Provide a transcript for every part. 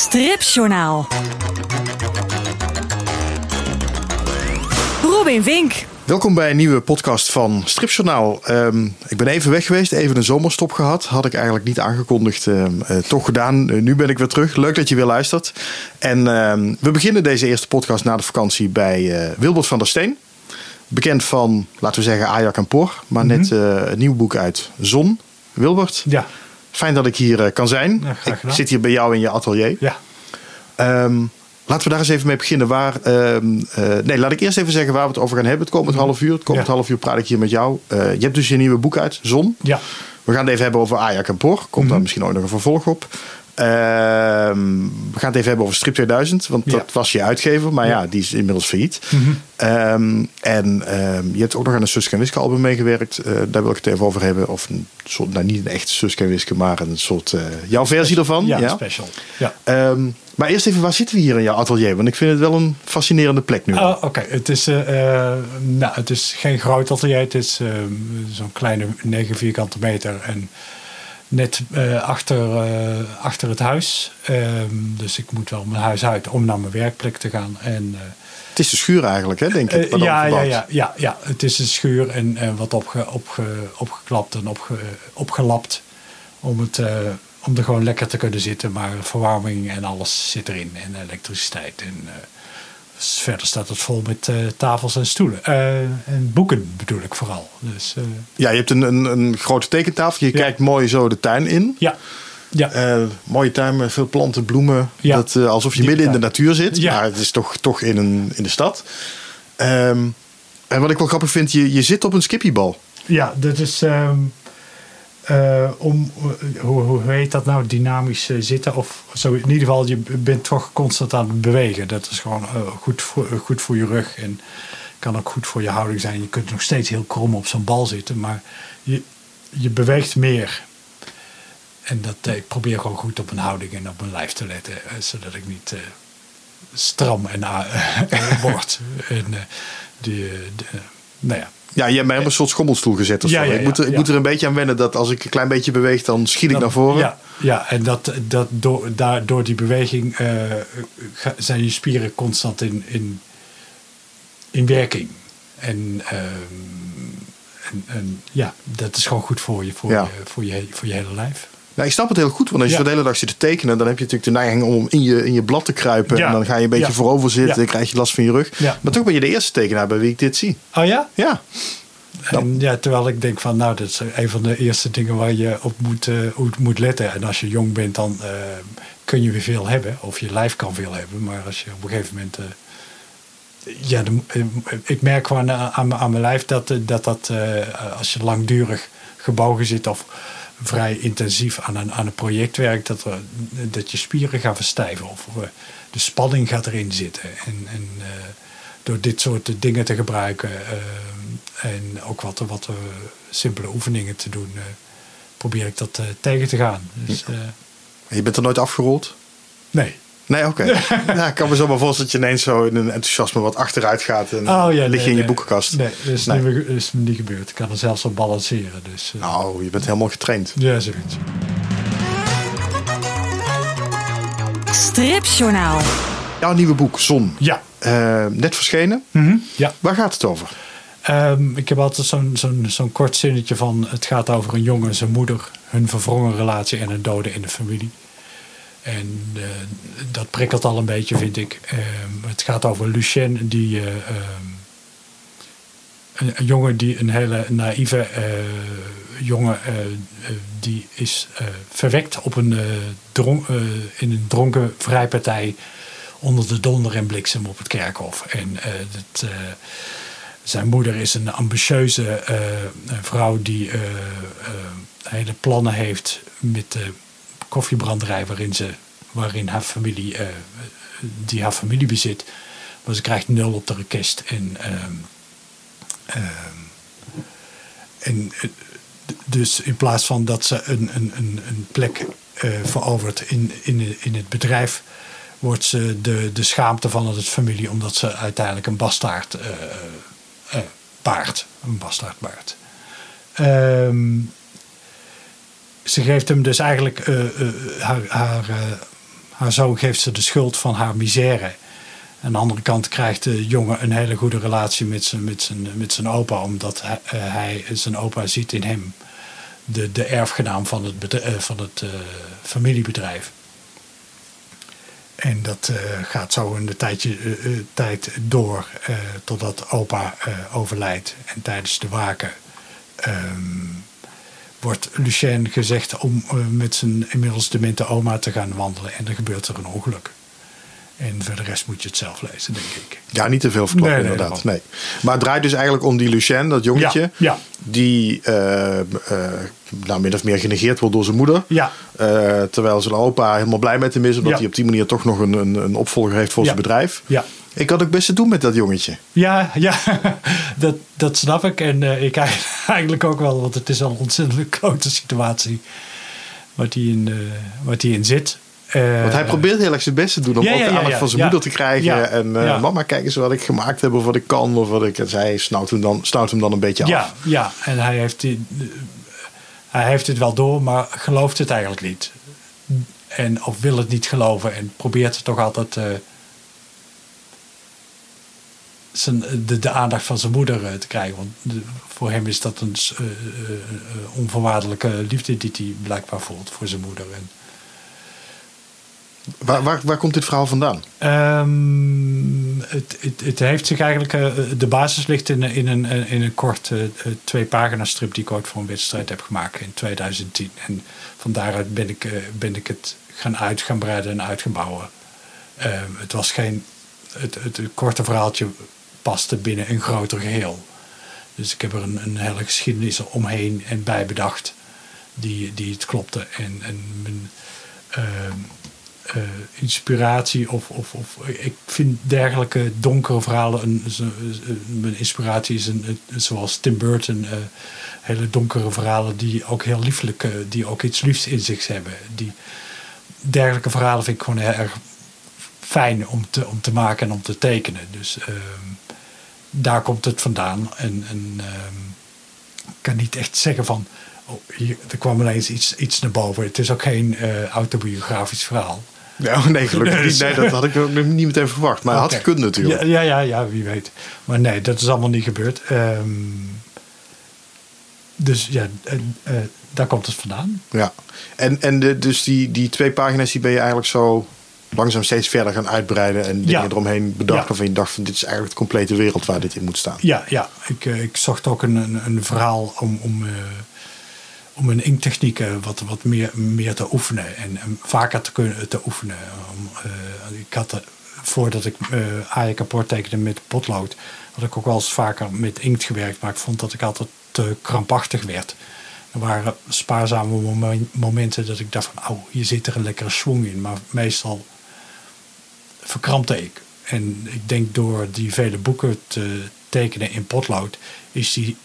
Stripjournaal. Robin Vink. Welkom bij een nieuwe podcast van Stripjournaal. Ehm, ik ben even weg geweest, even een zomerstop gehad. Had ik eigenlijk niet aangekondigd, ehm, eh, toch gedaan. Eh, nu ben ik weer terug. Leuk dat je weer luistert. En ehm, we beginnen deze eerste podcast na de vakantie bij eh, Wilbert van der Steen. Bekend van, laten we zeggen, Ajax en Por. Maar net eh, een nieuw boek uit, Zon. Wilbert, Ja, fijn dat ik hier eh, kan zijn. Ja, ik zit hier bij jou in je atelier. ja. Ehm, laten we daar eens even mee beginnen. Waar, ehm, eh, nee, laat ik eerst even zeggen waar we het over gaan hebben. Het komend half uur. Het komend Ja. half uur praat ik hier met jou. Eh, je hebt dus je nieuwe boek uit, Zon. ja. We gaan het even hebben over Ajax en Por. Komt Mhm. daar misschien ook nog een vervolg op. Ehm, we gaan het even hebben over Strip 2000. Want Ja. dat was je uitgever. Maar ja, Ja. die is inmiddels failliet. Mhm. Ehm, en ehm, je hebt ook nog aan een Suske en Wiske album meegewerkt. Eh, daar wil ik het even over hebben. Of een soort, nou niet een echte Suske en Wiske, maar een soort eh, jouw versie ervan. Ja, special. Ja. Maar eerst even, waar zitten we hier in jouw atelier? Want ik vind het wel een fascinerende plek nu. Oh, Oké, het, is, eh, nou, het is geen groot atelier. Het is zo'n kleine 9 vierkante meter. En net eh, achter, eh, achter het huis. Ehm, dus ik moet wel mijn huis uit om naar mijn werkplek te gaan. En, eh, Het is de schuur eigenlijk, hè, denk ik. Ja, ja, ja, ja, ja, het is een schuur en wat opge, opge, opgeklapt en opge, opgelapt. Om, het, om er gewoon lekker te kunnen zitten. Maar verwarming en alles zit erin. En elektriciteit. En dus verder staat het vol met eh, tafels en stoelen. Eh, en boeken bedoel ik vooral. Dus eh, Ja, je hebt een, een, een grote tekentafel. Je Ja. kijkt mooi zo de tuin in. ja, ja, mooie tuin met veel planten, bloemen. Ja. Dat, alsof je midden in de natuur zit. Ja. Maar het is toch, toch in, een, in de stad. Ehm, en wat ik wel grappig vind, je, je zit op een skippiebal. ja, dat is ehm, eh, om, eh, hoe, hoe heet dat nou, dynamisch eh, zitten of zo. In ieder geval, je bent toch constant aan het bewegen. Dat is gewoon goed, voor, goed voor je rug en kan ook goed voor je houding zijn. Je kunt nog steeds heel krom op zo'n bal zitten, maar je, je beweegt meer. En dat, ik probeer gewoon goed op mijn houding en op mijn lijf te letten, zodat ik niet stram en uh, word. En, die, de, nou ja, Ja, je hebt mij op een soort schommelstoel gezet. Of Ja, zo. ja, ik moet, er- ik moet er een beetje aan wennen dat als ik een klein beetje beweeg, dan schiet ik naar voren. Ja, ja en dat, dat door, daar, door die beweging eh, zijn je spieren constant in, in, in werking. En, ehm, en, en ja, dat is gewoon goed voor je, voor, je, voor, je, voor je hele lijf. Nou, ik snap het heel goed, want als je Ja. de hele dag zit te tekenen, dan heb je natuurlijk de neiging om in je, in je blad te kruipen. Ja. En dan ga je een beetje voorover zitten, dan krijg je last van je rug. Maar toch ben je de eerste tekenaar bij wie ik dit zie. Oh ja? Ja, En ja, terwijl ik denk van, nou, dat is een van de eerste dingen waar je op moet, op moet letten. En als je jong bent, dan eh, kun je weer veel hebben. Of je lijf kan veel hebben. Maar als je op een gegeven moment... eh, ja, de- ik merk gewoon aan, aan mijn- aan mijn lijf dat dat, dat als je langdurig gebogen zit... of vrij intensief aan een, aan een project werkt... Dat, er- dat je spieren gaan verstijven. Of de spanning gaat erin zitten. En, en eh, door dit soort dingen te gebruiken... eh, en ook wat, wat eh, simpele oefeningen te doen... probeer ik dat tegen te gaan. Dus, je bent er nooit afgerold? nee. Nee, oké. ja, ik kan me zo maar voorstellen dat je ineens zo in een enthousiasme wat achteruit gaat en Oh, ja, lig je nee, in je boekenkast. Nee, dat is, Nee. Niet, is niet gebeurd. Ik kan er zelfs op balanceren. Dus, eh, Nou, je bent helemaal getraind. Ja, zoiets. Stripjournaal. Jouw nieuwe boek, Zon, Ja. eh, net verschenen. ja. Waar gaat het over? Ehm, ik heb altijd zo'n zo'n zo'n kort zinnetje van... het gaat over een jongen en zijn moeder... hun verwrongen relatie en een dode in de familie. En eh, dat prikkelt al een beetje, vind ik. Ehm, het gaat over Lucien, die... eh, ehm, een, een jongen die een hele naïeve eh, jongen... die is verwekt op een, dron- in een dronken vrijpartij... onder de donder en bliksem op het kerkhof. En zijn moeder is een ambitieuze vrouw die hele plannen heeft met de koffiebranderij waarin, ze, waarin haar familie, eh, die haar familie bezit. Maar ze krijgt nul op de request. En, ehm, ehm, en eh, dus in plaats van dat ze een, een, een, een plek eh, verovert in, in, in het bedrijf, wordt ze de, de schaamte van het familie, omdat ze uiteindelijk een bastaard eh, eh, paard, een bastaardpaard. Ehm, ze geeft hem dus eigenlijk eh, eh, haar, haar, eh, haar zoon geeft ze de schuld van haar misère. Aan de andere kant krijgt de jongen een hele goede relatie met zijn, met zijn, met zijn opa, omdat hij, zijn opa ziet in hem de, de erfgenaam van het, van het familiebedrijf. En dat gaat zo een tijdje, tijd door totdat opa overlijdt. En tijdens de waken um, wordt Lucien gezegd om met zijn inmiddels demente oma te gaan wandelen. En dan gebeurt er een ongeluk. En voor de rest moet je het zelf lezen, denk ik. Ja, niet te veel verklappen, nee, inderdaad. Nee. Maar het draait dus eigenlijk om die Lucien, dat jongetje. Ja, ja. Die uh, uh, nou, min of meer genegeerd wordt door zijn moeder. Ja. Uh, terwijl zijn opa helemaal blij met hem is. Omdat hij op die manier toch nog een, een, een opvolger heeft voor zijn bedrijf. Ja. Ik had ook best te doen met dat jongetje. Ja, ja dat, dat snap ik. En ik eigenlijk ook wel. Want het is al een ontzettend klote situatie. Wat hij in, wat hij in zit. Uh, Want hij probeert heel erg zijn best te doen om ja, ook ja, de aandacht ja, van zijn ja. moeder te krijgen. Ja, En uh, ja. mama, kijk eens wat ik gemaakt heb of wat ik kan. Of wat ik, en zij snauwt hem dan, snauwt hem dan een beetje ja, af. Ja, en hij heeft, die, hij heeft het wel door, maar gelooft het eigenlijk niet. En, of wil het niet geloven en probeert het toch altijd uh, zijn, de, de aandacht van zijn moeder te krijgen. Want de, voor hem is dat een onvoorwaardelijke liefde die hij blijkbaar voelt voor zijn moeder. En, Waar, waar, waar, komt dit verhaal vandaan? Um, het, het, het, heeft zich eigenlijk. Uh, de basis ligt in, in, een, in een kort uh, twee pagina strip die ik ooit voor een wedstrijd heb gemaakt in 2010. En van daaruit ben ik, ben ik het gaan uit gaan breiden en uit gaan bouwen. Um, het was geen. Het, het, korte verhaaltje paste binnen een groter geheel. Dus ik heb er een, een hele geschiedenis omheen en bij bedacht die, die het klopte. En, en mijn. Uh, inspiratie of, of, of ik vind dergelijke donkere verhalen een, mijn inspiratie is een, zoals Tim Burton uh, hele donkere verhalen die ook heel lieflijk uh, die ook iets liefs in zich hebben. Die dergelijke verhalen vind ik gewoon heel erg fijn om te, om te maken en om te tekenen. Dus daar komt het vandaan. En, en ik kan niet echt zeggen van oh, hier, er kwam ineens iets, iets naar boven het is ook geen autobiografisch verhaal ja, nee, gelukkig niet. Nee, dat had ik ook niet meteen verwacht. Maar okay. had gekund natuurlijk. Ja, ja, ja, ja, wie weet. Maar nee, dat is allemaal niet gebeurd. Um, dus ja, uh, uh, daar komt het vandaan. Ja, en, en de, dus die, die twee pagina's die ben je eigenlijk zo langzaam steeds verder gaan uitbreiden en dingen Ja. eromheen bedacht. Ja. Waarvan je dacht van dit is eigenlijk de complete wereld waar dit in moet staan. Ja, ja. Ik, uh, ik zocht ook een, een, een verhaal om, om, uh, om een inktechniek uh, wat, wat meer, meer te oefenen en, vaker te kunnen te oefenen. Om, uh, ik had, er- voordat ik uh, aaien kapot tekende met potlood, had ik ook wel eens vaker met inkt gewerkt, maar ik vond dat ik altijd te krampachtig werd. Er waren spaarzame momen- momenten dat ik dacht van, oh, hier zit er een lekkere swing in, maar meestal verkrampte ik. En ik denk door die vele boeken te tekenen in potlood, is die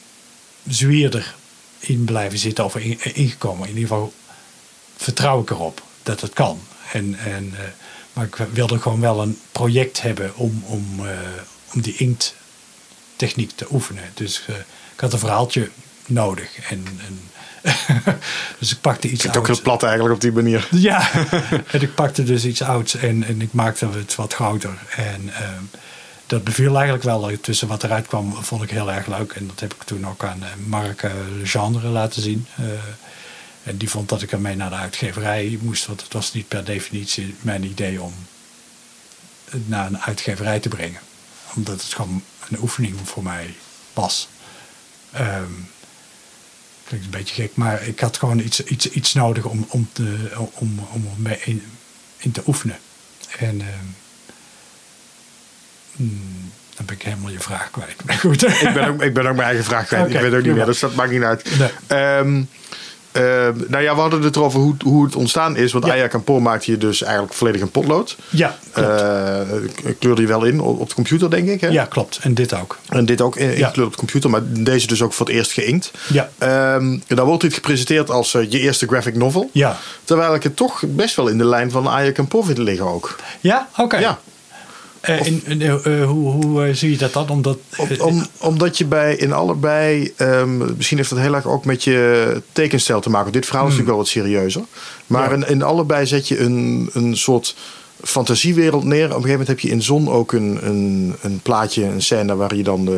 zwierder in blijven zitten of in, ingekomen. In ieder geval vertrouw ik erop dat het kan. En, en, uh, maar ik wilde gewoon wel een project hebben om, om, uh, om die inkttechniek te oefenen. Dus uh, ik had een verhaaltje nodig. En, en dus ik pakte iets Het ook heel plat eigenlijk op die manier. Ja, en ik pakte dus iets ouds en, en ik maakte het wat groter. En uh, dat beviel eigenlijk wel. Tussen wat eruit kwam vond ik heel erg leuk. En dat heb ik toen ook aan uh, Mark uh, Legendre laten zien. en die vond dat ik ermee naar de uitgeverij moest. Want het was niet per definitie mijn idee om het naar een uitgeverij te brengen. Omdat het gewoon een oefening voor mij was. Um, klinkt een beetje gek, maar ik had gewoon iets, iets, iets nodig om, om, te, om, om mee in, in te oefenen. En uh, hmm, dan ben ik helemaal je vraag kwijt. Maar goed. ik, ben ook, ik ben ook mijn eigen vraag kwijt. Ik weet ook niet meer, dus dat maakt niet uit. Nee. Ehm, eh, nou ja, we hadden het erover hoe, hoe het ontstaan is. Want Ja. Maakte je dus eigenlijk volledig in potlood. Ja, klopt. Eh, kleurde je wel in op, op de computer, denk ik. Hè? ja, klopt. En dit ook. En dit ook in- Ja. ingekleurd op de computer, maar deze dus ook voor het eerst geïnkt. Ja. Ehm, dan wordt dit gepresenteerd als eh, je eerste graphic novel. Ja. Terwijl ik het toch best wel in de lijn van Aya Kapoor vind liggen ook. Ja, oké. Ja. Eh, in, in, eh, eh, hoe hoe zie je dat dan? Omdat, Om, om- omdat je bij in allebei, ehm, misschien heeft dat heel erg ook met je tekenstijl te maken. Dit verhaal is natuurlijk wel wat serieuzer. Maar Hmm. Ja. in, in allebei zet je een, een soort fantasiewereld neer. Op een gegeven moment heb je in Zon ook een, een, een plaatje, een scène waar je dan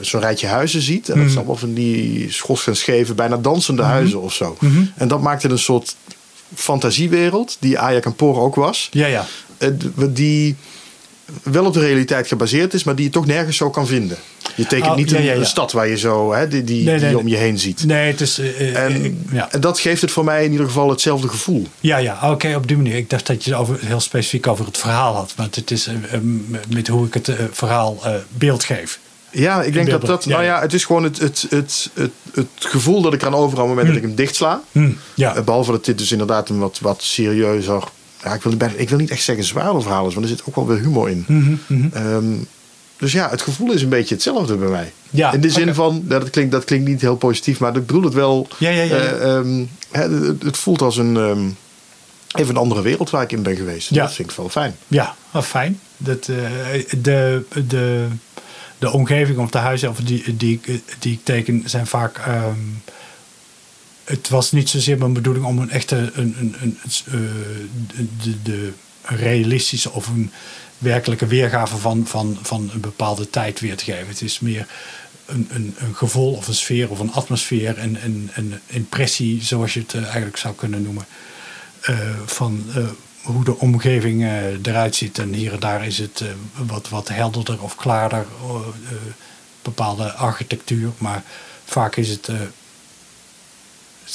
zo'n rijtje huizen ziet. En dat Hmm. is allemaal van die schors en scheven, bijna dansende huizen of zo. En dat maakt het een soort fantasiewereld, die Ayak en Por ook was. ja, ja. Die wel op de realiteit gebaseerd is, maar die je toch nergens zo kan vinden. Je tekent Oh, niet ja, een, ja, ja. een stad waar je zo, hè, die, die, Nee, die nee, om je heen ziet. Nee, het is. eh, eh, En, ik- ja. en dat geeft het voor mij in ieder geval hetzelfde gevoel. Ja, ja, oké, op die manier. Ik dacht dat je het over, heel specifiek over het verhaal had. Want het is eh, met hoe ik het verhaal beeld geef. Ja, ik denk dat dat, nou ja. het is gewoon het, het, het, het, het gevoel dat ik aan over op het moment dat ik hem dichtsla. Hm, ja, Eh, Behalve dat dit dus inderdaad een wat, wat serieuzer, ja, ik, wil, ik wil niet echt zeggen zwaarder verhaal is, want er zit ook wel weer humor in. Mhm, mhm. Ehm, dus ja, het gevoel is een beetje hetzelfde bij mij. Ja, in de zin van, dat, klinkt, dat klinkt niet heel positief, maar ik bedoel het wel. Ja, ja, ja, ja. eh, ehm, het, het voelt als een, ehm, even een andere wereld waar ik in ben geweest. Ja. Dat vind ik wel fijn. Ja, wel fijn. Dat, eh, de, de, de omgeving of de huizen of die, die, ik- die ik teken zijn vaak. Het was niet zozeer mijn bedoeling om een echte een, een, een, eh, de, de realistische of een werkelijke weergave van, van, van een bepaalde tijd weer te geven. Het is meer een, een, een gevoel of een sfeer of een atmosfeer en een, een impressie, zoals je het eh, eigenlijk zou kunnen noemen eh, van hoe de omgeving eruit ziet. En hier en daar is het wat, wat helderder of klaarder, bepaalde architectuur. Maar vaak is het,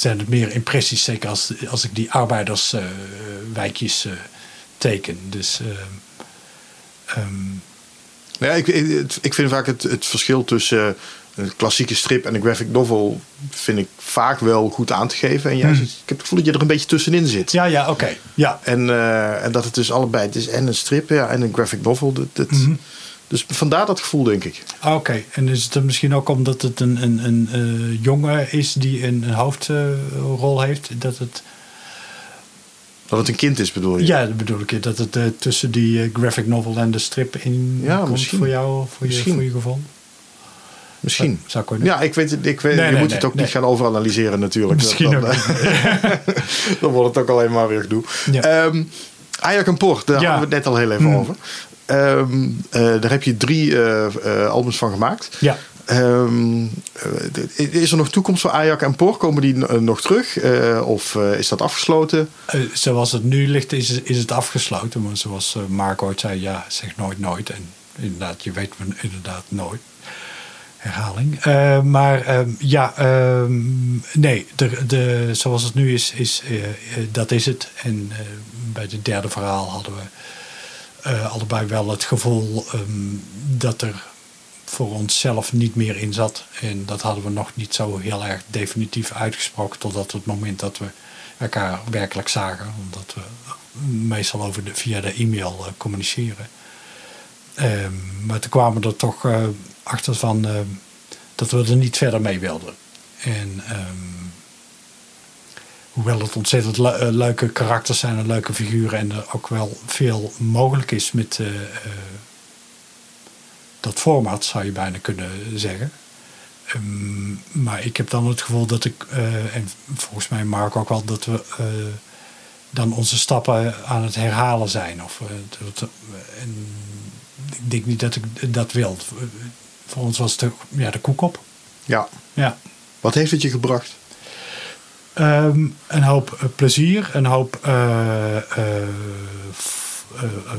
zijn het meer impressies, zeker als, als ik die arbeiderswijkjes eh teken. Dus eh, ehm, Ja, ik, ik, vind vaak het, het verschil tussen eh, een klassieke strip en een graphic novel vind ik vaak wel goed aan te geven. En jij, Hmm. ik heb het gevoel dat je er een beetje tussenin zit. ja, ja, oké. Ja, En, en dat het dus allebei, het is en een strip ja, en een graphic novel. Dat, dat- Mhm. Dus vandaar dat gevoel, denk ik. Ah, Oké, en is het misschien ook omdat het een, een, een eh, jongen is die een, een hoofdrol heeft? Dat het, Dat het een kind is, bedoel je? ja, dat bedoel ik. Dat het eh, tussen die eh, graphic novel en de strip in Ja, komt misschien. voor jou, voor je, voor je gevoel? Misschien. Zou kunnen. Ja, ik weet het. Ik weet, Nee, je nee, moet nee, het ook niet gaan overanalyseren natuurlijk. Misschien dan, dan wordt het ook alleen maar weer gedoe. Ja. Ehm, Ajax en Port, daar Ja. hadden we het net al heel even Hmm. over. Ehm, eh, daar heb je drie eh, eh, albums van gemaakt. Ja. Ehm, eh, is er nog toekomst voor Ajax en Por? Komen die nog terug? Of is dat afgesloten? Zoals het nu ligt, is, is het afgesloten. Maar zoals Marco ooit zei, ja, zeg nooit nooit. En inderdaad, je weet me inderdaad nooit. Herhaling. Maar ehm, ja, nee, de, de, zoals het nu is, is dat is het. En bij het derde verhaal hadden we eh, allebei wel het gevoel ehm, dat er voor onszelf niet meer in zat. En dat hadden we nog niet zo heel erg definitief uitgesproken totdat het moment dat we elkaar werkelijk zagen. Omdat we meestal over de, via de e-mail eh, communiceren. Ehm, maar toen kwamen we er toch eh, achter van dat we er niet verder mee wilden. En ehm, hoewel het ontzettend le- eh, leuke karakters zijn en leuke figuren en er ook wel veel mogelijk is met eh, eh, dat format, zou je bijna kunnen zeggen. Ehm, maar ik heb dan het gevoel dat ik, en volgens mij Mark ook wel, dat we dan onze stappen aan het herhalen zijn. Of, dat, en ik denk niet dat ik dat wil. Voor ons was het de, ja, de koek op. Ja. Ja. Wat heeft het je gebracht? Ehm, een hoop eh, plezier, een hoop eh, eh,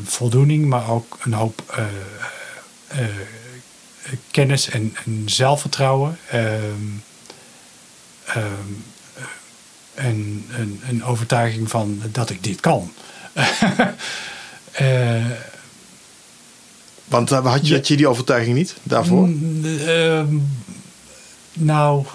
voldoening, maar ook een hoop kennis en, en zelfvertrouwen. Ehm, ehm, eh, en een, een overtuiging van dat ik dit kan. Want had je, had je die overtuiging niet daarvoor? Mm, nou,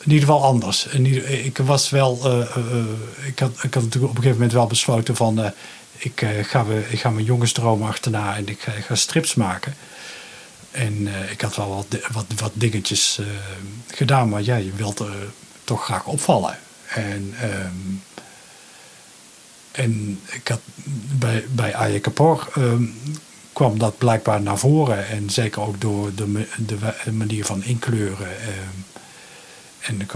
in ieder geval anders. Ik was wel. eh, eh, eh, ik, had, ik had natuurlijk op een gegeven moment wel besloten van. ik, ga we, ik ga mijn jongensdroom achterna en ik ga, strips maken. En ik had wel wat, wat, wat dingetjes gedaan, maar ja, je wilt toch graag opvallen. En, ehm, en ik had bij, bij Aje Kapor ehm, kwam dat blijkbaar naar voren. En zeker ook door de, de manier van inkleuren. ehm, en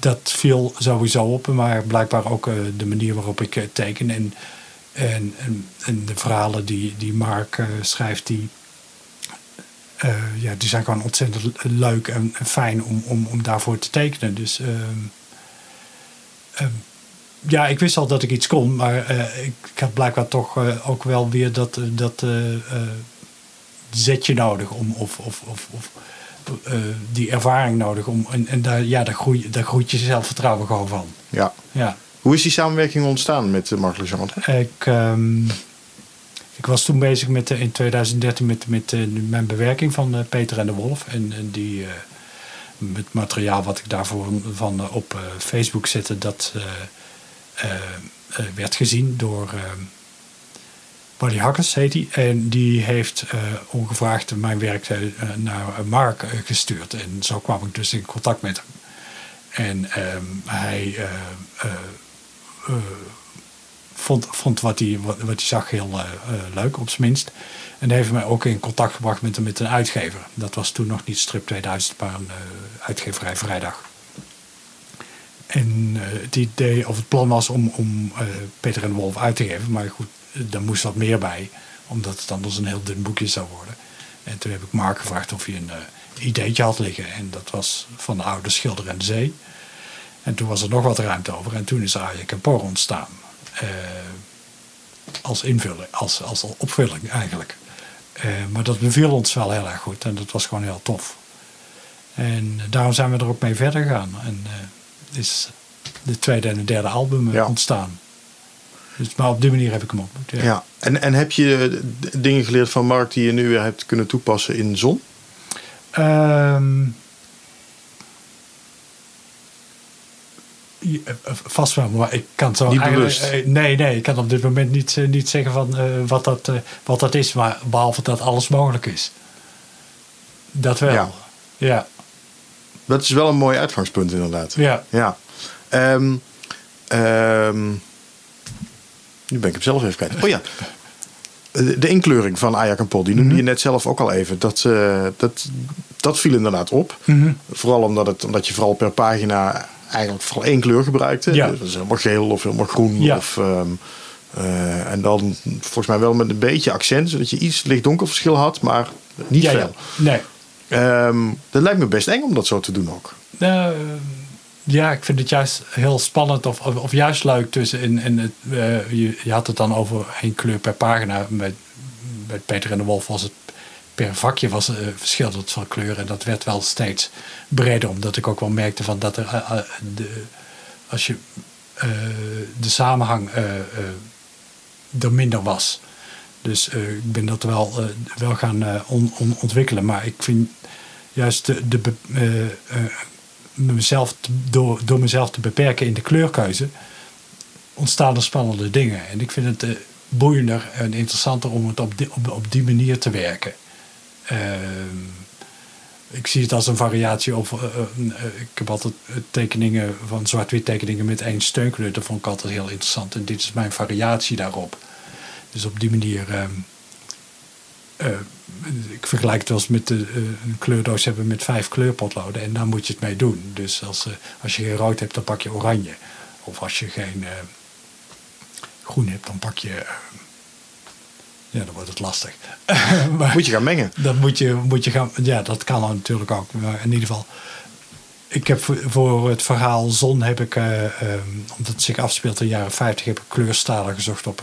dat viel sowieso op, maar blijkbaar ook eh, de manier waarop ik eh, teken. En, en, en, de verhalen die, die Mark eh, schrijft, die, ja, die zijn gewoon ontzettend leuk en, fijn om, om, om daarvoor te tekenen. Dus ehm, ehm, ja, ik wist al dat ik iets kon, maar ik, ik had blijkbaar toch ook wel weer dat, dat zetje nodig om, of, of, of, of eh, die ervaring nodig om. En, en daar, ja, daar, groei, daar groeit je zelfvertrouwen gewoon van. Ja. Ja. Hoe is die samenwerking ontstaan met uh, Marc Legendre? Ik, ehm, ik was toen bezig met, eh, in 2013 met, met eh, mijn bewerking van eh, Peter en de Wolf. En, en die, eh, met materiaal wat ik daarvoor van, eh, op eh, Facebook zette, dat eh, eh, eh, werd gezien door Wally Hakkers, heet hij. En die heeft eh, ongevraagd mijn werk eh, naar Mark eh, gestuurd. En zo kwam ik dus in contact met hem. En ehm, hij vond, vond wat, hij, wat, hij zag heel leuk, op zijn minst. En heeft mij ook in contact gebracht met, met een uitgever. Dat was toen nog niet Strip 2000, maar een uitgeverij Vrijdag. En het idee of het plan was om, om Peter en Wolf uit te geven. Maar goed, daar moest wat meer bij. Omdat het anders een heel dun boekje zou worden. En toen heb ik Mark gevraagd of hij een eh, ideetje had liggen. En dat was van de oude Schilder en de Zee. En toen was er nog wat ruimte over. En toen is Ajak en Por ontstaan. Eh, als invulling, als, als opvulling eigenlijk. Eh, maar dat beviel ons wel heel erg goed. En dat was gewoon heel tof. En daarom zijn we er ook mee verder gegaan. En eh, is de tweede en de derde album eh, Ja. ontstaan. Dus, maar op die manier heb ik hem ontmoet. Ja. Ja. En, en heb je dingen geleerd van Mark die je nu weer hebt kunnen toepassen in Zon? Ehm, eh, vast wel, maar ik kan zo Niet bewust. eh, Nee, nee, ik kan op dit moment niet, niet zeggen van, wat, dat, wat dat is, maar behalve dat alles mogelijk is. Dat wel. Ja. Ja. Ja. Dat is wel een mooi uitgangspunt inderdaad. Ja. Ja. Ehm, ehm, nu ben ik hem zelf even kwijt. Oh ja. De, de inkleuring van Ajax en Pol, die noemde je net zelf ook al even. Dat, eh, dat, dat viel inderdaad op. Mhm. Vooral omdat, het, omdat je vooral per pagina eigenlijk vooral één kleur gebruikte. Ja. Dus helemaal geel of helemaal groen. Ja. Of, ehm, eh, en dan volgens mij wel met een beetje accent, zodat je iets licht-donker verschil had, maar niet ja, veel. ja. Nee. Ehm, dat lijkt me best eng om dat zo te doen ook. Nou, ja, ik vind het juist heel spannend of, of, juist leuk tussen. En, en het, eh, je, had het dan over één kleur per pagina. Met, met Peter en de Wolf was het per vakje was, eh, verschilde het van kleur. En dat werd wel steeds breder, omdat ik ook wel merkte van dat er, eh, de, als je de samenhang er minder was. Dus ik ben dat wel, wel gaan on- on- ontwikkelen. Maar ik vind juist de, de, mezelf door, door mezelf te beperken in de kleurkeuze ontstaan er spannende dingen. En ik vind het eh, boeiender en interessanter om het op die, op, op die manier te werken. Ehm, ik zie het als een variatie op. eh, eh, ik heb altijd tekeningen van zwart-wit tekeningen met één steunkleur. Dat vond ik altijd heel interessant. En dit is mijn variatie daarop. Dus op die manier. Ik vergelijk het wel eens met de, eh, een kleurdoos hebben met vijf kleurpotloden. En daar moet je het mee doen. Dus als, eh, als je geen rood hebt, dan pak je oranje. Of als je geen eh, groen hebt, dan pak je. ja, dan wordt het lastig. maar, Moet je gaan mengen. dat moet je, moet je gaan. Ja, dat kan dan natuurlijk ook. Maar in ieder geval. Ik heb voor, het verhaal Zon heb ik, omdat het zich afspeelt in de jaren 50, heb ik kleurstalen gezocht op,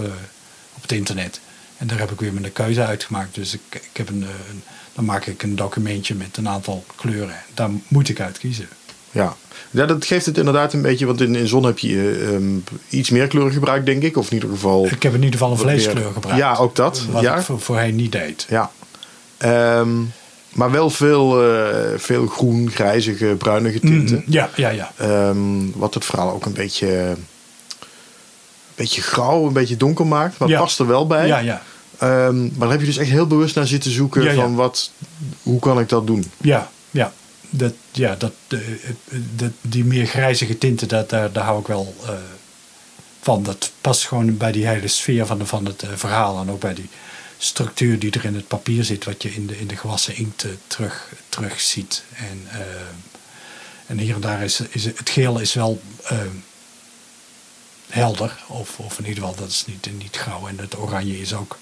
op het internet. En daar heb ik weer mijn keuze uitgemaakt. Dus ik, ik heb een, eh, een- dan maak ik een documentje met een aantal kleuren. Daar moet ik uit kiezen. Ja. ja, dat geeft het inderdaad een beetje. Want in, in zon heb je eh, ehm, iets meer kleuren gebruikt, denk ik. Of in ieder geval. Ik heb in ieder geval een vleeskleur gebruikt. Ja, ook dat. Wat ja. ik voor, voorheen niet deed. ja. Ehm, maar wel veel, eh, veel groen, grijzige, bruinige tinten. Mm, ja, ja, ja. Ehm, wat het verhaal ook een beetje, beetje grauw, een beetje donker maakt. Maar Ja. past er wel bij. Ja, ja. Ehm, maar daar heb je dus echt heel bewust naar zitten zoeken. Ja, van wat, hoe kan ik dat doen? Ja, ja. Dat, ja dat, eh, eh, dat, die meer grijzige tinten, dat, daar, daar hou ik wel. eh, van. Dat past gewoon bij die hele sfeer van, de, van het verhaal. En ook bij die structuur die er in het papier zit. Wat je in de, in de gewassen inkt terug, terug ziet. En, eh, en hier en daar is, is het geel is wel eh, helder. Of, of in ieder geval, dat is niet, niet grauw. En het oranje is ook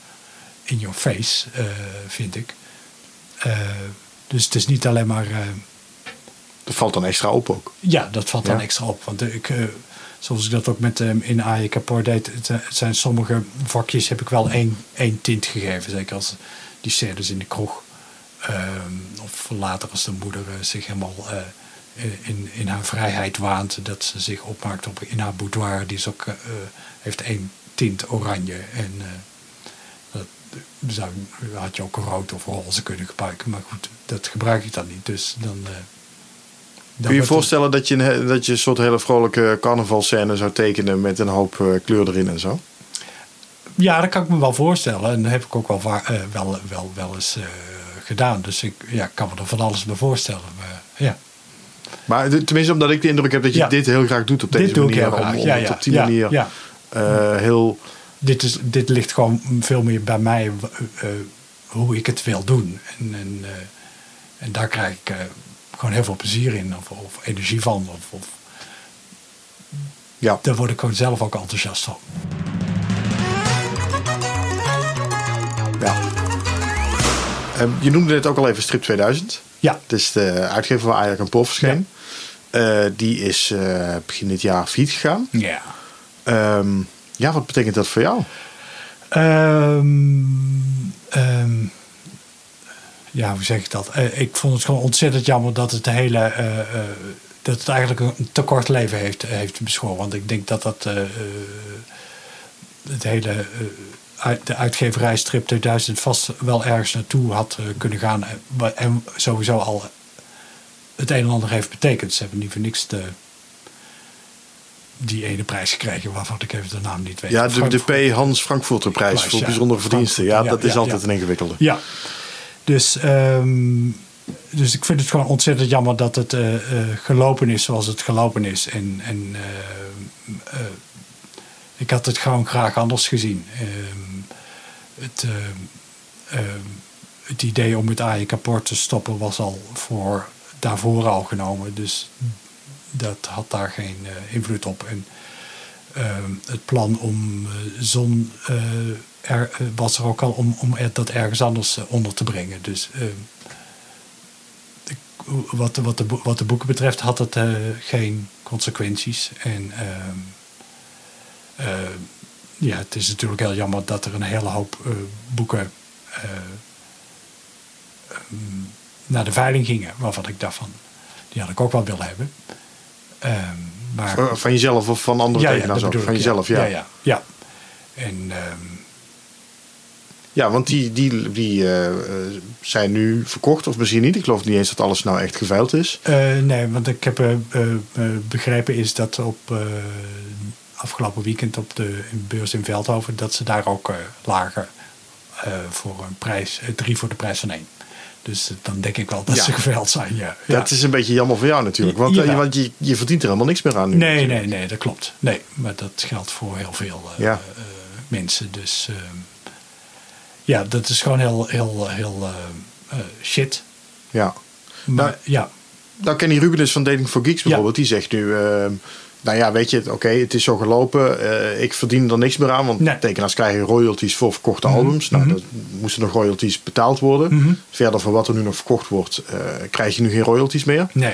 in your face, eh, vind ik. Eh, dus het is niet alleen maar... eh, Dat valt dan extra op ook. ja, dat valt dan extra op. Want ik, zoals ik dat ook met in AI Kapor deed, het, het zijn sommige vakjes heb ik wel één, één tint gegeven. Zeker als die scènes in de kroeg. Of later als de moeder zich helemaal in, in haar vrijheid waant. Dat ze zich opmaakt op, in haar boudoir. Die is ook, eh, eh, heeft één tint oranje. En eh, dat zou, had je ook rood of roze kunnen gebruiken. Maar goed, dat gebruik ik dan niet. Dus dan... eh, dan Kun je je voorstellen dat je, een, dat je een soort hele vrolijke carnavalscène zou tekenen met een hoop eh, kleur erin en zo? Ja, dat kan ik me wel voorstellen. En dat heb ik ook wel, eh, wel, wel, wel eens eh, gedaan. Dus ik ja, kan me er van alles bij voorstellen. Maar, ja. Maar tenminste omdat ik de indruk heb dat je Ja. dit heel graag doet op deze Dit doe ik manier. Om, om Ja, het ja, op die ja, manier heel... Dit, is, dit ligt gewoon veel meer bij mij eh, eh, hoe ik het wil doen. En, en, eh, en daar krijg ik gewoon heel veel plezier in. Of, of energie van. Of, of, Ja. daar word ik gewoon zelf ook enthousiast van. ja. Ehm, je noemde net ook al even Strip 2000. Ja, Het is de uitgever waar Ajax en Pof verscheen. Eh, die is eh, begin dit jaar failliet gegaan. ja. Ehm, ja, wat betekent dat voor jou? Ehm, ehm, ja, hoe zeg ik dat? Eh, ik vond het gewoon ontzettend jammer dat het hele. dat het eigenlijk een te kort leven heeft, heeft beschoren. Want ik denk dat dat. het hele. uit, de uitgeverij Strip 2000 vast wel ergens naartoe had kunnen gaan. En sowieso al het een en ander heeft betekend. Ze hebben niet voor niks de, die ene prijs gekregen waarvan ik even de naam niet weet. Ja, de, P. Hans Frankfurter prijs voor ja. bijzondere verdiensten. Ja, dat is altijd een ingewikkelde. Ja, dus, ehm, dus ik vind het gewoon ontzettend jammer dat het eh, eh, gelopen is zoals het gelopen is. En, en eh, eh, ik had het gewoon graag anders gezien. Ehm, het, ehm, ehm, het idee om het kapot te stoppen was al voor daarvoor al genomen. Dus dat had daar geen eh, invloed op. En ehm, het plan om eh, zon er, eh, was er ook al om, om dat ergens anders onder te brengen. Dus ehm, wat, de- wat, de, boeken betreft had het geen consequenties. En ehm, eh, ja, het is natuurlijk heel jammer dat er een hele hoop boeken naar de veiling gingen. Waarvan ik dacht van, die had ik ook wel willen hebben. Ehm, maar, Van- Van jezelf of van andere tekenaars dat ook? bedoel Van ik, jezelf, ja. Ja, ja, ja. En ehm, Ja, want die, die, die eh, eh, zijn nu verkocht, of misschien niet. Ik geloof niet eens dat alles nou echt geveild is. eh, nee, want ik heb eh, begrepen is dat op afgelopen weekend op de beurs in Veldhoven... dat ze daar ook lagen voor een prijs, drie voor de prijs van één. Dus eh, dan denk ik wel dat Ja. ze geveild zijn, ja. ja. Dat is een beetje jammer voor jou natuurlijk. Want, eh, Ja. want je, je verdient er helemaal niks meer aan nu. Nee, natuurlijk. nee, nee, dat klopt. Nee, maar dat geldt voor heel veel eh, mensen. Dus ehm, ja, dat is gewoon heel, heel, heel shit. Ja. Maar Nou, ja, Nou, Kenny Rubenis van Dating for Geeks bijvoorbeeld, die zegt nu... nou ja, weet je, oké, het is zo gelopen. eh, ik verdien er niks meer aan, want Nee. tekenaars krijgen royalties voor verkochte Mhm, albums. Nou, mhm. er moesten nog royalties betaald worden. Mhm. Verder van wat er nu nog verkocht wordt, eh, krijg je nu geen royalties meer. nee.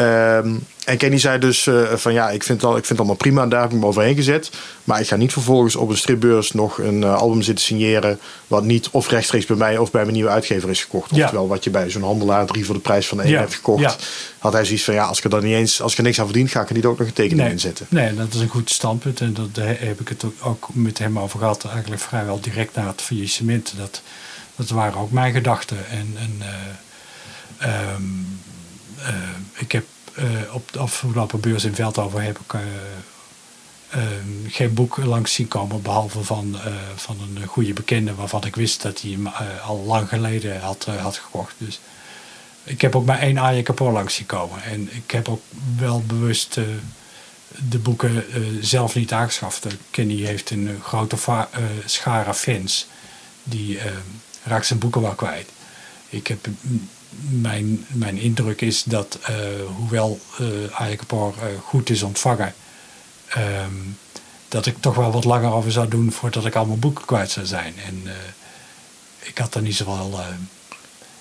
Ehm, en Kenny zei dus eh, van ja, ik vind, het al, ik vind het allemaal prima daar heb ik me overheen gezet. Maar ik ga niet vervolgens op een stripbeurs nog een eh, album zitten signeren. Wat niet of rechtstreeks bij mij of bij mijn nieuwe uitgever is gekocht. Ja. Oftewel wat je bij zo'n handelaar drie voor de prijs van één Ja, hebt gekocht. ja. Had hij zoiets van ja, als ik er dan niet eens, als ik er niks aan verdien, ga ik er niet ook nog een tekening Nee, in zetten. nee, dat is een goed standpunt. En dat, daar heb ik het ook, ook met hem over gehad. Eigenlijk vrijwel direct na het faillissement. Dat, dat waren ook mijn gedachten. En, en eh, ehm, eh, ik heb eh, op de afgelopen beurs in Veldhoven heb ik eh, geen boek langs zien komen. Behalve van, eh, van een goede bekende waarvan ik wist dat hij hem eh, al lang geleden had, eh, had gekocht. Dus ik heb ook maar één Aja Kapor langs zien komen. En ik heb ook wel bewust eh, de boeken eh, zelf niet aangeschaft. Eh, Kenny heeft een eh, grote eh, schare fans. Die eh, raakt zijn boeken wel kwijt. Ik heb, mm, mijn, mijn indruk is dat, eh, hoewel uh, goed is ontvangen, ehm, dat ik toch wel wat langer over zou doen voordat ik al mijn boeken kwijt zou zijn. En ik had er niet zoveel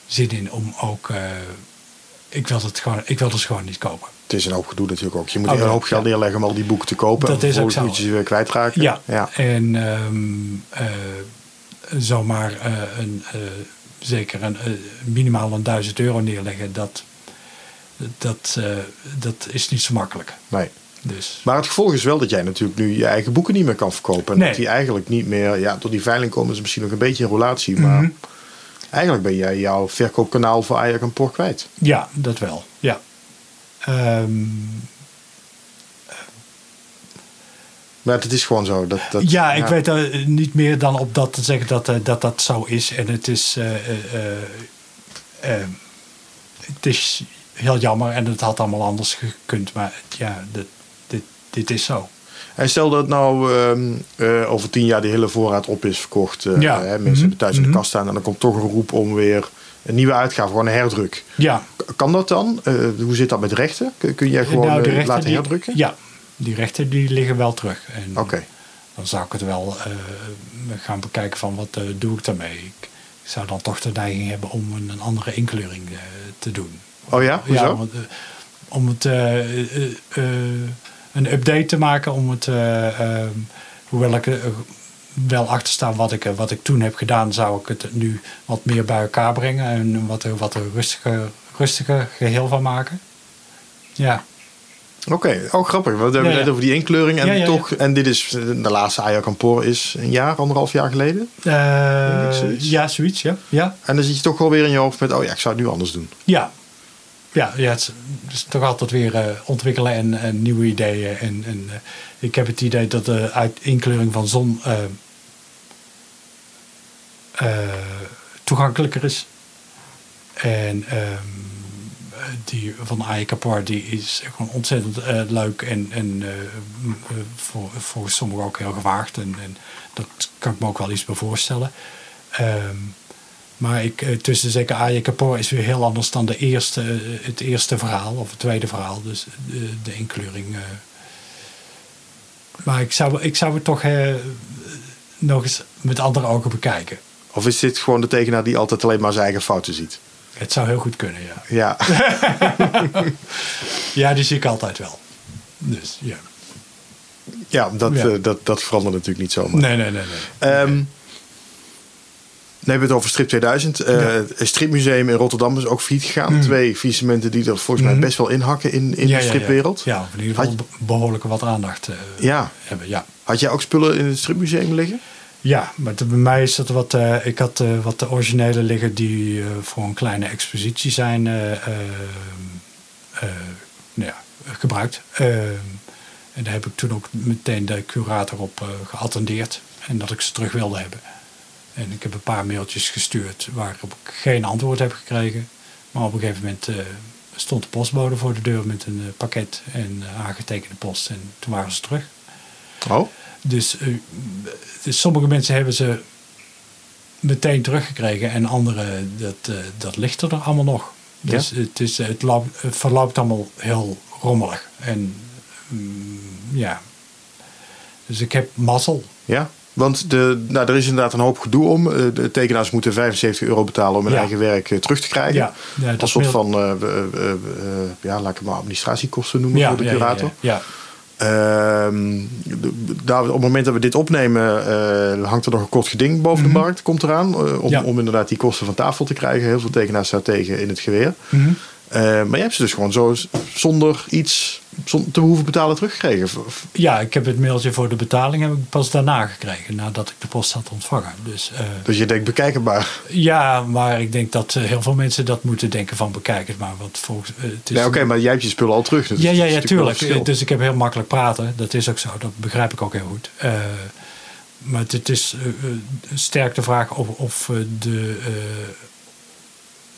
zin in om ook. ik wilde het gewoon, ik wilde ze gewoon niet kopen. Het is een hoop gedoe natuurlijk ook. Je moet Oh, een hoop geld ja. neerleggen om al die boeken te kopen. Dat en is ook zo. moet je ze weer kwijtraken. Ja, ja. en eh, zomaar een, zeker een, eh, minimaal een duizend euro neerleggen, dat, dat, eh, dat is niet zo makkelijk. Nee. Dus Maar het gevolg is wel dat jij natuurlijk nu je eigen boeken niet meer kan verkopen. En Nee. dat die eigenlijk niet meer, ja, door die veiling komen ze misschien nog een beetje in relatie. Maar Mhm. eigenlijk ben jij jouw verkoopkanaal voor Ajax en Por kwijt. ja, dat wel. Ja. Ehm, Maar het is gewoon zo. Dat, dat, ja, ik weet er niet meer dan op dat te zeggen dat eh, dat, dat zo is. En het is, eh, eh, eh, eh, het is heel jammer en het had allemaal anders gekund. Maar ja, dit, dit, dit is zo. En stel dat nou ehm, eh, over tien jaar die hele voorraad op is verkocht. eh, Ja. hè, mensen Mhm. hebben thuis in de Mhm. kast staan. En dan komt toch een roep om weer een nieuwe uitgave, gewoon een herdruk. Ja, Kan dat dan? Eh, hoe zit dat met rechten? Kun, jij gewoon Nou, de eh, rechten laten die- herdrukken? Ja, die rechten die liggen wel terug. Oké. dan zou ik het wel eh, gaan bekijken van wat eh, doe ik daarmee. Ik zou dan toch de neiging hebben om een, een andere inkleuring eh, te doen. Oh ja? Hoezo? Ja, om het, om het een update te maken, om het, hoewel ik wel achter sta wat ik, wat ik toen heb gedaan, zou ik het nu wat meer bij elkaar brengen en wat, er- wat een rustiger, rustiger geheel van maken. Ja, Oké, oh grappig. We hebben Ja, het net over die inkleuring. En, Ja, ja, ja. toch, en dit is de laatste Ajax Campor is een jaar, anderhalf jaar geleden. Zoiets. ja, zoiets, ja. Ja, En dan zit je toch wel weer in je hoofd met, oh ja, ik zou het nu anders doen. ja. Ja, ja het, is, toch altijd weer eh, ontwikkelen en, en nieuwe ideeën. En, en eh, ik heb het idee dat de uit inkleuring van zon toegankelijker is. En ehm, die van Aya Kapor, die is gewoon ontzettend eh, leuk en, en eh, eh, voor, voor sommigen ook heel gewaagd. En, en dat kan ik me ook wel iets bij voorstellen. Ehm, maar ik, tussen zeker Aya is weer heel anders dan de eerste, het eerste verhaal of het tweede verhaal. Dus de, de inkleuring. Maar ik zou, ik zou het toch nog eens met andere ogen bekijken. Of is dit gewoon de tekenaar die altijd alleen maar zijn eigen fouten ziet? Het zou heel goed kunnen, ja. Ja, Ja, die zie ik altijd wel. Dus ja. ja, dat, Ja. eh, dat, dat verandert natuurlijk niet zomaar. Nee, nee, nee. nee. Dan hebben we het over Strip 2000. Eh, Ja. Het Stripmuseum in Rotterdam is ook failliet gegaan. Twee faillissementen die er volgens mij Mhm. best wel inhakken in, in Ja, de stripwereld. Ja, ja in ieder geval Had be- behoorlijk wat aandacht eh, Ja. hebben. Ja. Had jij ook spullen in het Stripmuseum liggen? Ja, maar bij mij is dat wat. eh, ik had eh, wat de originele liggen die eh, voor een kleine expositie zijn nou ja, gebruikt. En daar heb ik toen ook meteen de curator op geattendeerd. En dat ik ze terug wilde hebben. En ik heb een paar mailtjes gestuurd waarop ik geen antwoord heb gekregen. Maar op een gegeven moment stond de postbode voor de deur met een pakket en aangetekende post. En toen waren ze terug. Oh, Dus, eh, dus sommige mensen hebben ze meteen teruggekregen en andere, dat, eh, dat ligt er allemaal nog. Dus het, is, het, loopt- het verloopt allemaal heel rommelig. En mm, ja, dus ik heb mazzel. ja. Want de, nou, er is inderdaad een hoop gedoe om. Eh, De tekenaars moeten 75 euro betalen om hun Ja. eigen werk terug te krijgen. Ja, ja, dat Als soort van, ja, laat ik het maar administratiekosten noemen voor de curator. Ja, daar, op het moment dat we dit opnemen, eh, hangt er nog een kort geding boven de markt, komt eraan. eh, om, Ja. om inderdaad die kosten van tafel te krijgen. Heel veel tekenaars staan tegen in het geweer. Mhm. Eh, maar je hebt ze dus gewoon zo zonder iets te hoeven betalen teruggekregen. Ja, ik heb het mailtje voor de betaling heb ik pas daarna gekregen, nadat ik de post had ontvangen. Dus Dus je denkt bekijkenbaar. ja, maar ik denk dat eh, heel veel mensen dat moeten denken van bekijk het maar. Want volgens, eh, het is Ja, oké, maar jij hebt je spullen al terug. Dus Ja, ja, ja, tuurlijk. Dus ik heb heel makkelijk praten. Dat is ook zo. Dat begrijp ik ook heel goed. Maar het, is sterk de vraag of, of de,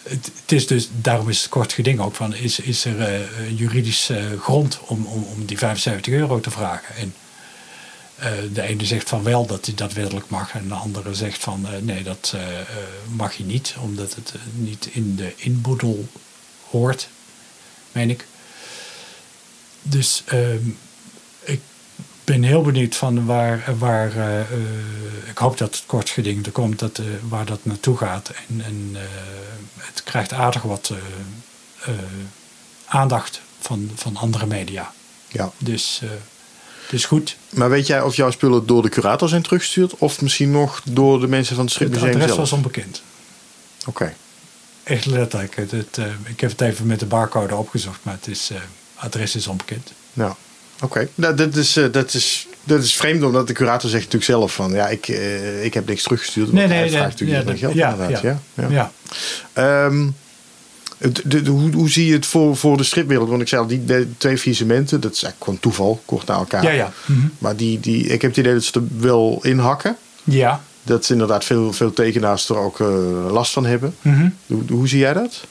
het, is dus, daarom is het kort geding ook van, is, is er uh, juridisch uh, grond om, om, om die 75 euro te vragen? En uh, de ene zegt van wel dat hij dat wettelijk mag en de andere zegt van nee, dat mag je niet, omdat het niet in de inboedel hoort, meen ik. Dus ehm, ben heel benieuwd van waar, waar ik hoop dat het kort geding er komt, dat, waar dat naartoe gaat. En, en het krijgt aardig wat aandacht van, van andere media. Ja. Dus, dus goed. Maar weet jij of jouw spullen door de curator zijn teruggestuurd? Of misschien nog door de mensen van het Stripmuseum zelf? Het adres was onbekend. Oké. Okay. Echt letterlijk. Het, het, ik heb het even met de barcode opgezocht, maar het is, adres is onbekend. Ja. Oké, nou, dat, is, dat, is, dat is vreemd, omdat de curator zegt natuurlijk zelf van... ja, ik, uh, ik heb niks teruggestuurd. Nee, nee, hij nee, vraagt natuurlijk ja, niet geld ja, inderdaad. Ja, ja, ja. ja. Um, de, de, hoe, hoe zie je het voor, voor de stripwereld? Want ik zei al, die twee visementen, dat is eigenlijk gewoon toeval, kort na elkaar. Ja, ja. Mm -hmm. Maar die, die, ik heb het idee dat ze er wel in hakken. Ja. Dat ze inderdaad veel, veel tekenaars er ook uh, last van hebben. Mm -hmm. hoe, hoe zie jij dat?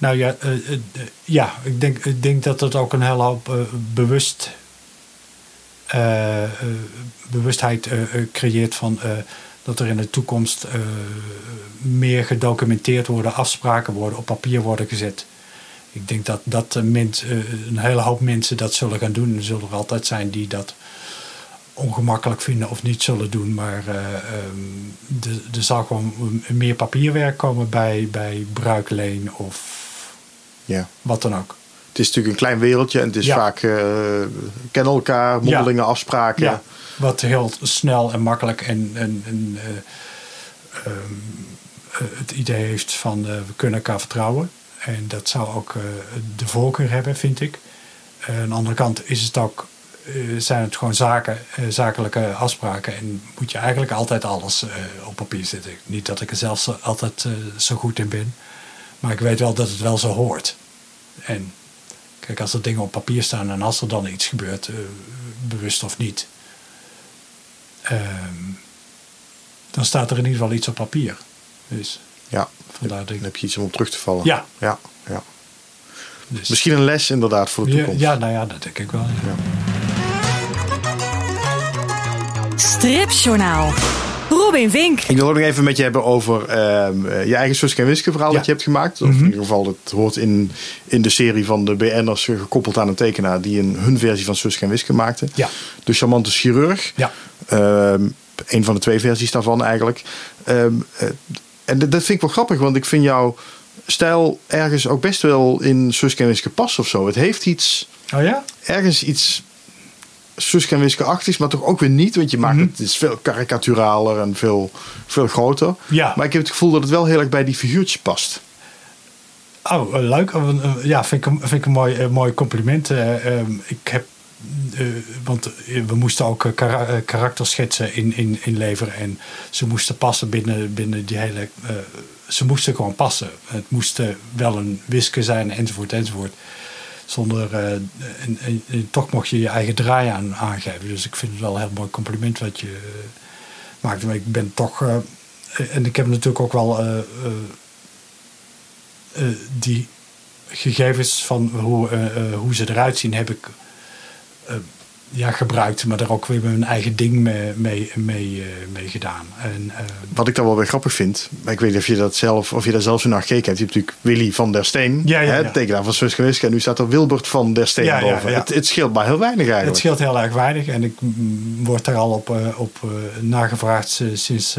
Nou ja, uh, uh, ja ik, denk, ik denk dat het ook een hele hoop bewust uh, bewustheid creëert van dat er in de toekomst meer gedocumenteerd worden, afspraken worden, op papier worden gezet. Ik denk dat, dat een hele hoop mensen dat zullen gaan doen. Er zullen er altijd zijn die dat ongemakkelijk vinden of niet zullen doen. Maar um, er zal gewoon meer papierwerk komen bij, bij bruikleen of ja. wat dan ook. Het is natuurlijk een klein wereldje en het is Ja. vaak uh, kennen elkaar, mondelinge afspraken. Ja, wat heel snel en makkelijk en, en, en uh, um, het idee heeft van we kunnen elkaar vertrouwen. En dat zou ook de voorkeur hebben, vind ik. aan de andere kant is het ook, zijn het gewoon zaken, zakelijke afspraken. En moet je eigenlijk altijd alles op papier zetten. Niet dat ik er zelfs altijd zo goed in ben. Maar ik weet wel dat het wel zo hoort. En Kijk, als er dingen op papier staan en als er dan iets gebeurt, uh, bewust of niet, uh, dan staat er in ieder geval iets op papier. Dus ja, vandaar dan heb je iets om op terug te vallen. Ja. ja, ja. Dus. Misschien een les inderdaad voor de toekomst. Ja, ja nou ja, dat denk ik wel. Ja. Ja. Stripjournaal. Robin Vink. Ik wil ook nog even met je hebben over uh, je eigen Suske en Wiske verhaal Ja. dat je hebt gemaakt. Of Mhm. in ieder geval, het hoort in, in de serie van de BN'ers gekoppeld aan een tekenaar die een, hun versie van Suske en Wiske maakte. Ja. De charmante chirurg. Ja. Ehm, een van de twee versies daarvan eigenlijk. Ehm, eh, en dat dat vind ik wel grappig, want ik vind jouw stijl ergens ook best wel in Suske en Wiske passen of zo. Het heeft iets, Oh ja? ergens iets Suske en Wiske-achtigs, maar toch ook weer niet. Want je maakt Mhm. het, het is veel karikaturaler en veel, veel groter. Ja. Maar ik heb het gevoel dat het wel heel erg bij die figuurtjes past. Oh, eh, leuk. Oh, eh, Ja, vind ik, een- vind ik een mooi, eh, mooi compliment. Eh, ehm, ik heb, want we moesten ook kara- karakterschetsen in, in, inleveren. En ze moesten passen binnen, binnen die hele... ze moesten gewoon passen. Het moest wel een wiske zijn, enzovoort, enzovoort. Zonder, eh, en, toch mocht je je eigen draai aan, aangeven. Dus ik vind het wel een heel mooi compliment wat je eh, maakt. Maar ik ben toch... eh, en ik heb natuurlijk ook wel... die gegevens van hoe, hoe ze eruit zien heb ik ja, gebruikt, maar daar ook weer mijn eigen ding mee, mee, mee, eh, mee gedaan. En, eh, Wat ik dan wel weer grappig vind. Maar ik weet niet of je dat zelf, of je daar zelf zo naar gekeken hebt. Je hebt natuurlijk Willy van der Steen. Ja, ja, hè, ja. tekenaar van Suske Wiske. En nu staat er Wilbert van der Steen Ja, boven. Het, het scheelt maar heel weinig eigenlijk. het scheelt heel erg weinig en ik mm, word daar al op, eh, op nagevraagd sinds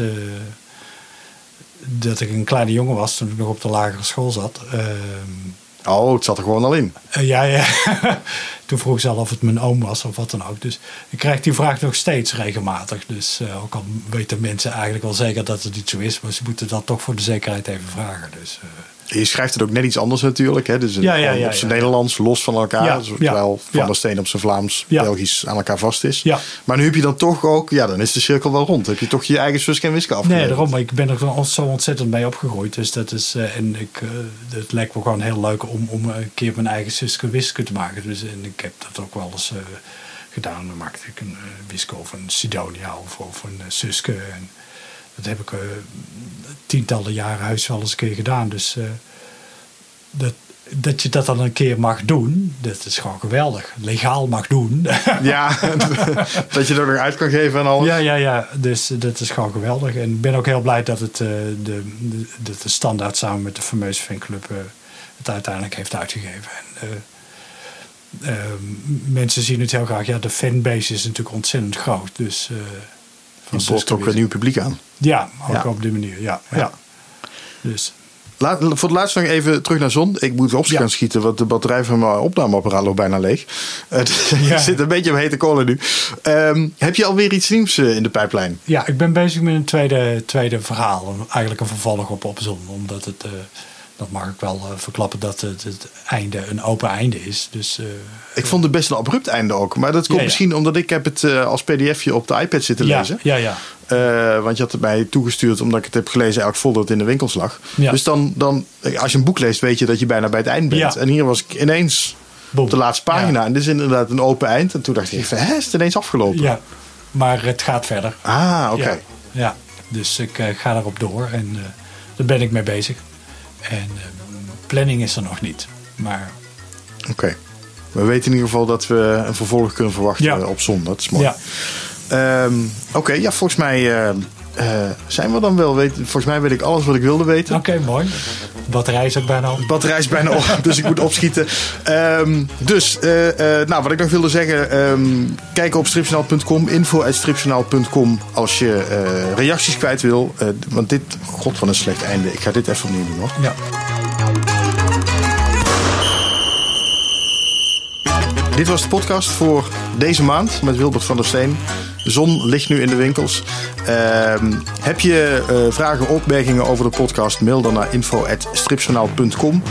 dat ik een kleine jongen was, toen ik nog op de lagere school zat. Ehm, Oh, het zat er gewoon al in. Ja, ja. Toen vroeg ze al of het mijn oom was of wat dan ook. Dus ik krijg die vraag nog steeds regelmatig. Dus eh, ook al weten mensen eigenlijk wel zeker dat het niet zo is, maar ze moeten dat toch voor de zekerheid even vragen. Dus, eh, Je schrijft het ook net iets anders natuurlijk. Hè? Dus Ja, ja, op zijn. Nederlands, los van elkaar. Dus terwijl Van der Steen op zijn Vlaams. Belgisch aan elkaar vast is. Ja. Maar nu heb je dan toch ook, ja, dan is de cirkel wel rond. Heb je toch je eigen Suske en Wiske nee, daarom. Maar ik ben er zo ontzettend mee opgegroeid. Dus dat is, eh, en ik, eh, het lijkt me gewoon heel leuk om, om een keer mijn eigen Suske Wiske te maken. Dus, en ik heb dat ook wel eens eh, gedaan. Dan maakte ik een Wiske of een Sidonia of, of een Suske. En dat heb ik tientallen jaren huis wel eens een keer gedaan. Dus, eh, dat, dat je dat dan een keer mag doen, dat is gewoon geweldig. Legaal mag doen. Ja, dat je er nog uit kan geven en alles. Ja, ja, ja. Dus dat is gewoon geweldig. En ik ben ook heel blij dat het uh, de, de, de, standaard samen met de fameuze fanclub uh, het uiteindelijk heeft uitgegeven. En, uh, mensen zien het heel graag. Ja, de fanbase is natuurlijk ontzettend groot. Dus, van Je boort ook een nieuw publiek aan. Ja, ook ja. op die manier. Ja, ja. Dus Laat, voor het laatst nog even terug naar zon. Ik moet op gaan schieten, want de batterij van mijn opnameapparaat loopt bijna leeg. Ja. zit een beetje op hete kolen nu. Um, heb je alweer iets nieuws uh, in de pijplijn? Ja, ik ben bezig met een tweede, tweede verhaal. Eigenlijk een vervolg op Op Zon. Omdat het, uh, dat mag ik wel verklappen, dat het, het, einde een open einde is. Dus, ik vond het best een abrupt einde ook. Maar dat komt ja, misschien omdat ik heb het als pdfje op de iPad zitten lezen. Ja, ja. Uh, want je had het mij toegestuurd omdat ik het heb gelezen eigenlijk vol dat het in de winkels lag. Ja. Dus dan, dan, als je een boek leest, weet je dat je bijna bij het eind bent. Ja. En hier was ik ineens Boom. op de laatste pagina. En dit is inderdaad een open eind. En toen dacht ik, hè, is het ineens afgelopen? Ja, maar het gaat verder. Ah, oké. Okay. Ja. dus ik uh, ga erop door en uh, daar ben ik mee bezig. En planning is er nog niet. Maar... Oké. We weten in ieder geval dat we een vervolg kunnen verwachten op zondag. Dat is mooi. Ja. Um, Oké, okay, ja, volgens mij uh, uh, zijn we dan wel. Weet, volgens mij weet ik alles wat ik wilde weten. Oké, okay, mooi. Batterij is ook bijna op. Batterij is bijna op, dus ik moet opschieten. Um, dus, uh, nou, wat ik nog wilde zeggen. Um, kijk op stripjournaal.com, info.stripjournaal.com als je reacties kwijt wil. want dit, god van een slecht einde. Ik ga dit even opnieuw doen hoor. Ja. Dit was de podcast voor deze maand met Wilbert van der Steen. Zon ligt nu in de winkels. Uh, heb je uh, vragen, opmerkingen over de podcast? Mail dan naar info.stripjournaal.com.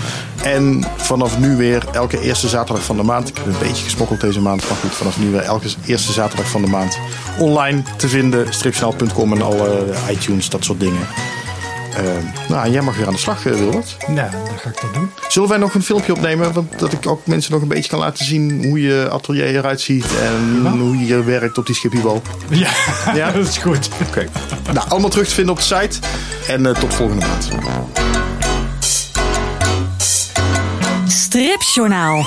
En vanaf nu weer elke eerste zaterdag van de maand. Ik heb een beetje gesmokkeld deze maand. Maar goed, vanaf nu weer elke eerste zaterdag van de maand. Online te vinden. Stripjournaal.com en alle iTunes, dat soort dingen. Uh, nou, jij mag weer aan de slag, uh, Wilbert. Ja, dan ga ik dat doen. Zullen wij nog een filmpje opnemen? Want dat ik ook mensen nog een beetje kan laten zien hoe je atelier eruit ziet. En ja. hoe je werkt op die schippiebal. Ja, ja? dat is goed. Oké. Okay. Nou, allemaal terug te vinden op de site. En uh, tot volgende maand. Stripjournaal.